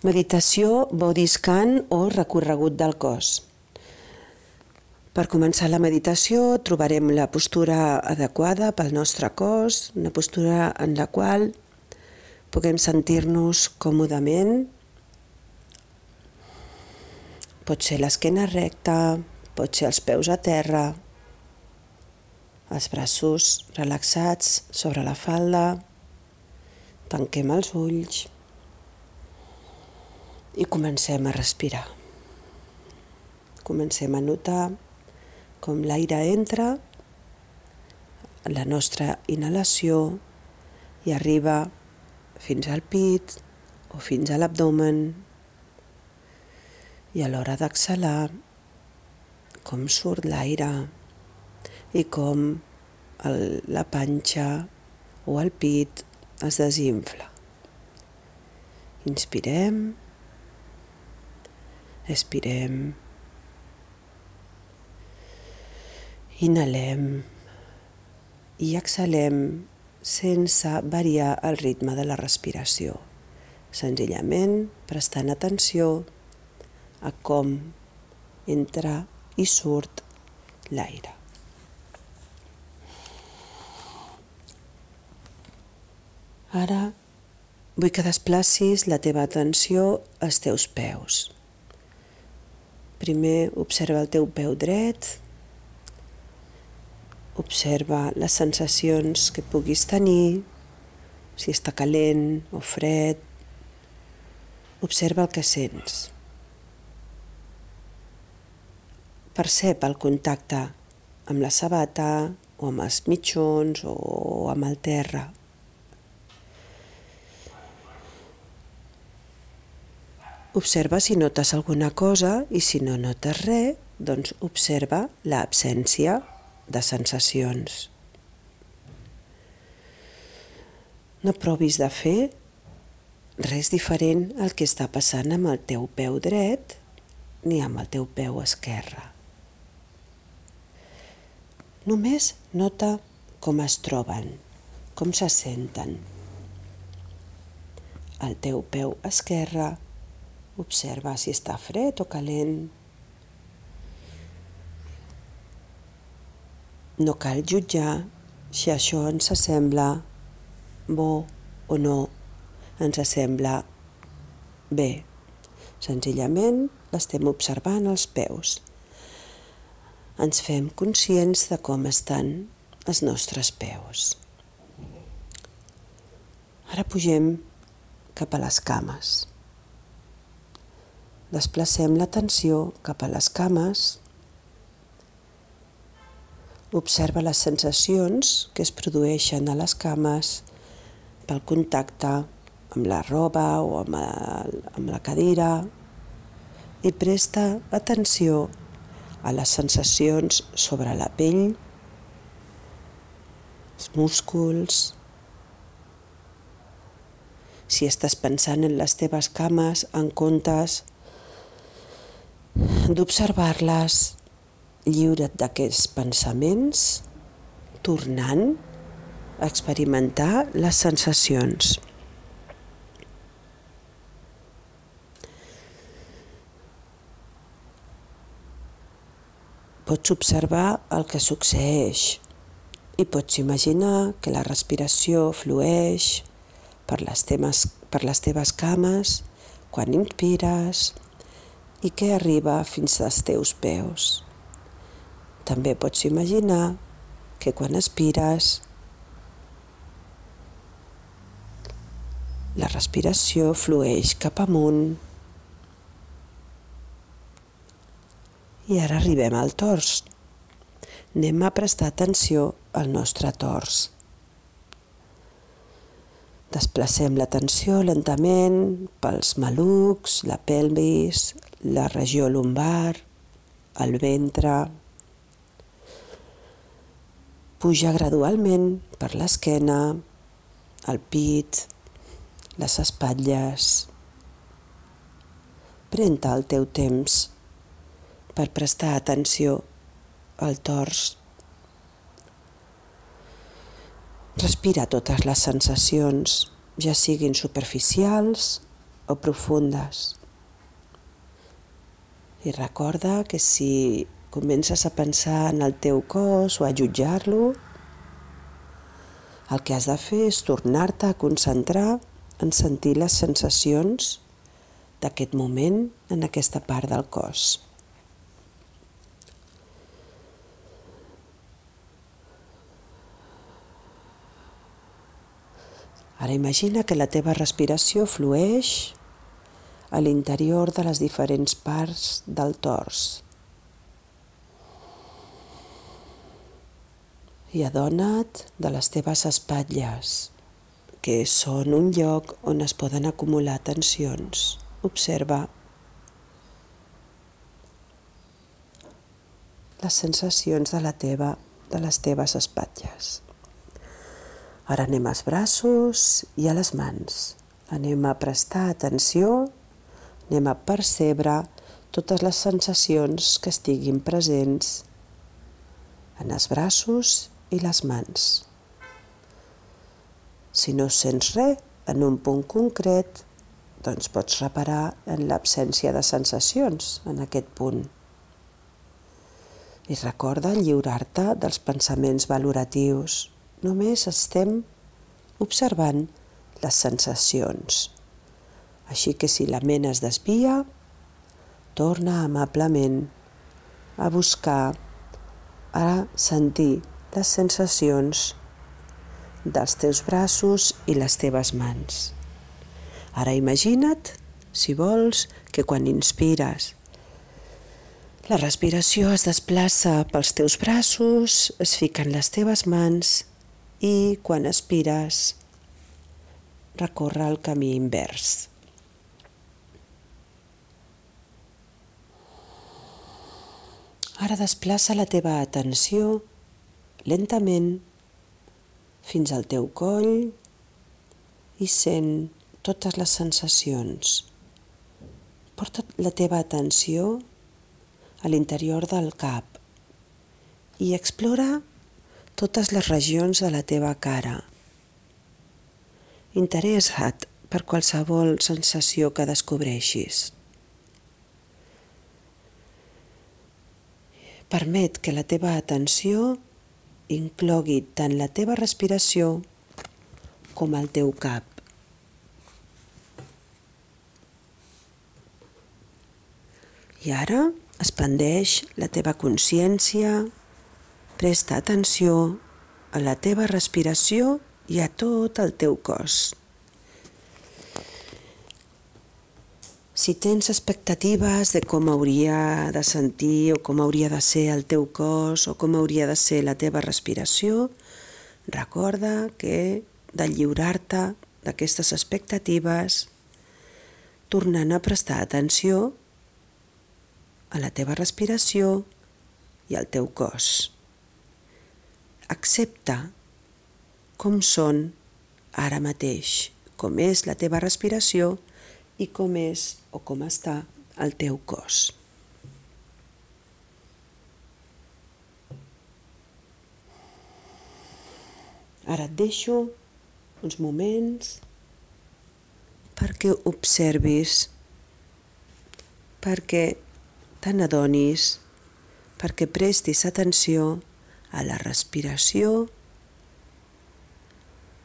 Meditació, body scan o recorregut del cos. Per començar la meditació trobarem la postura adequada pel nostre cos, una postura en la qual puguem sentir-nos còmodament. Pot ser l'esquena recta, pot ser els peus a terra, els braços relaxats sobre la falda, tanquem els ulls i comencem a respirar. Comencem a notar com l'aire entra en la nostra inhalació i arriba fins al pit o fins a l'abdomen i a l'hora d'exhalar com surt l'aire i com el, la panxa o el pit es desinfla. Inspirem Expirem. Inhalem i exhalem sense variar el ritme de la respiració, senzillament prestant atenció a com entra i surt l'aire. Ara vull que desplacis la teva atenció als teus peus. Primer observa el teu peu dret, observa les sensacions que puguis tenir, si està calent o fred, observa el que sents. Percep el contacte amb la sabata o amb els mitjons o amb el terra. Observa si notes alguna cosa i si no notes res, doncs observa l'absència de sensacions. No provis de fer res diferent al que està passant amb el teu peu dret ni amb el teu peu esquerre. Només nota com es troben, com se senten. El teu peu esquerre Observa si està fred o calent. No cal jutjar si això ens sembla bo o no ens sembla bé. Senzillament l'estem observant als peus. Ens fem conscients de com estan els nostres peus. Ara pugem cap a les cames. Desplacem l'atenció cap a les cames. Observa les sensacions que es produeixen a les cames pel contacte amb la roba o amb, el, amb la cadira i presta atenció a les sensacions sobre la pell, els músculs, si estàs pensant en les teves cames en comptes d'observar-les lliure't d'aquests pensaments, tornant a experimentar les sensacions. Pots observar el que succeeix i pots imaginar que la respiració flueix per les, temes, per les teves cames quan inspires i que arriba fins als teus peus. També pots imaginar que quan aspires la respiració flueix cap amunt i ara arribem al tors. Anem a prestar atenció al nostre tors. Desplacem l'atenció lentament pels malucs, la pelvis, la regió lumbar, el ventre. Puja gradualment per l'esquena, el pit, les espatlles. Pren-te el teu temps per prestar atenció al tors. Respira totes les sensacions, ja siguin superficials o profundes. I recorda que si comences a pensar en el teu cos o a jutjar-lo, el que has de fer és tornar-te a concentrar en sentir les sensacions d'aquest moment en aquesta part del cos. Ara imagina que la teva respiració flueix a l'interior de les diferents parts del tors. I adona't de les teves espatlles, que són un lloc on es poden acumular tensions. Observa les sensacions de, la teva, de les teves espatlles. Ara anem als braços i a les mans. Anem a prestar atenció, anem a percebre totes les sensacions que estiguin presents en els braços i les mans. Si no sents res en un punt concret, doncs pots reparar en l'absència de sensacions en aquest punt. I recorda lliurar-te dels pensaments valoratius, Només estem observant les sensacions. Així que si la ment es desvia, torna amablement a buscar, a sentir les sensacions dels teus braços i les teves mans. Ara imagina't, si vols, que quan inspires la respiració es desplaça pels teus braços, es fiquen les teves mans i quan aspires recorre el camí invers. Ara desplaça la teva atenció lentament fins al teu coll i sent totes les sensacions. Porta la teva atenció a l'interior del cap i explora totes les regions de la teva cara. Interessa't per qualsevol sensació que descobreixis. Permet que la teva atenció inclogui tant la teva respiració com el teu cap. I ara expandeix la teva consciència Presta atenció a la teva respiració i a tot el teu cos. Si tens expectatives de com hauria de sentir o com hauria de ser el teu cos o com hauria de ser la teva respiració, recorda que de lliurar-te d'aquestes expectatives, tornant a prestar atenció a la teva respiració i al teu cos. Accepta com són ara mateix, com és la teva respiració i com és o com està el teu cos. Ara et deixo uns moments perquè observis, perquè te n'adonis, perquè prestis atenció a la respiració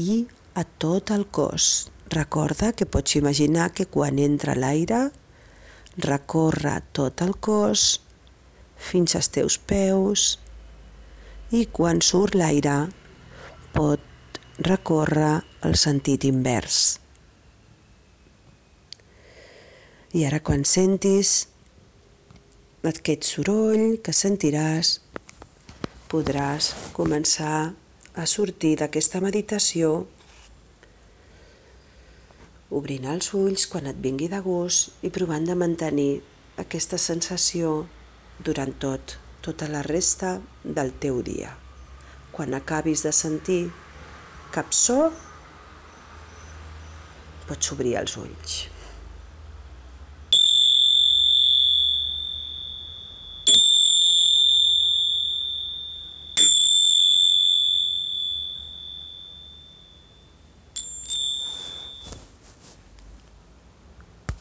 i a tot el cos. Recorda que pots imaginar que quan entra l'aire recorre tot el cos fins als teus peus i quan surt l'aire pot recórrer el sentit invers. I ara quan sentis aquest soroll que sentiràs, podràs començar a sortir d'aquesta meditació obrint els ulls quan et vingui de gust i provant de mantenir aquesta sensació durant tot, tota la resta del teu dia. Quan acabis de sentir cap so, pots obrir els ulls.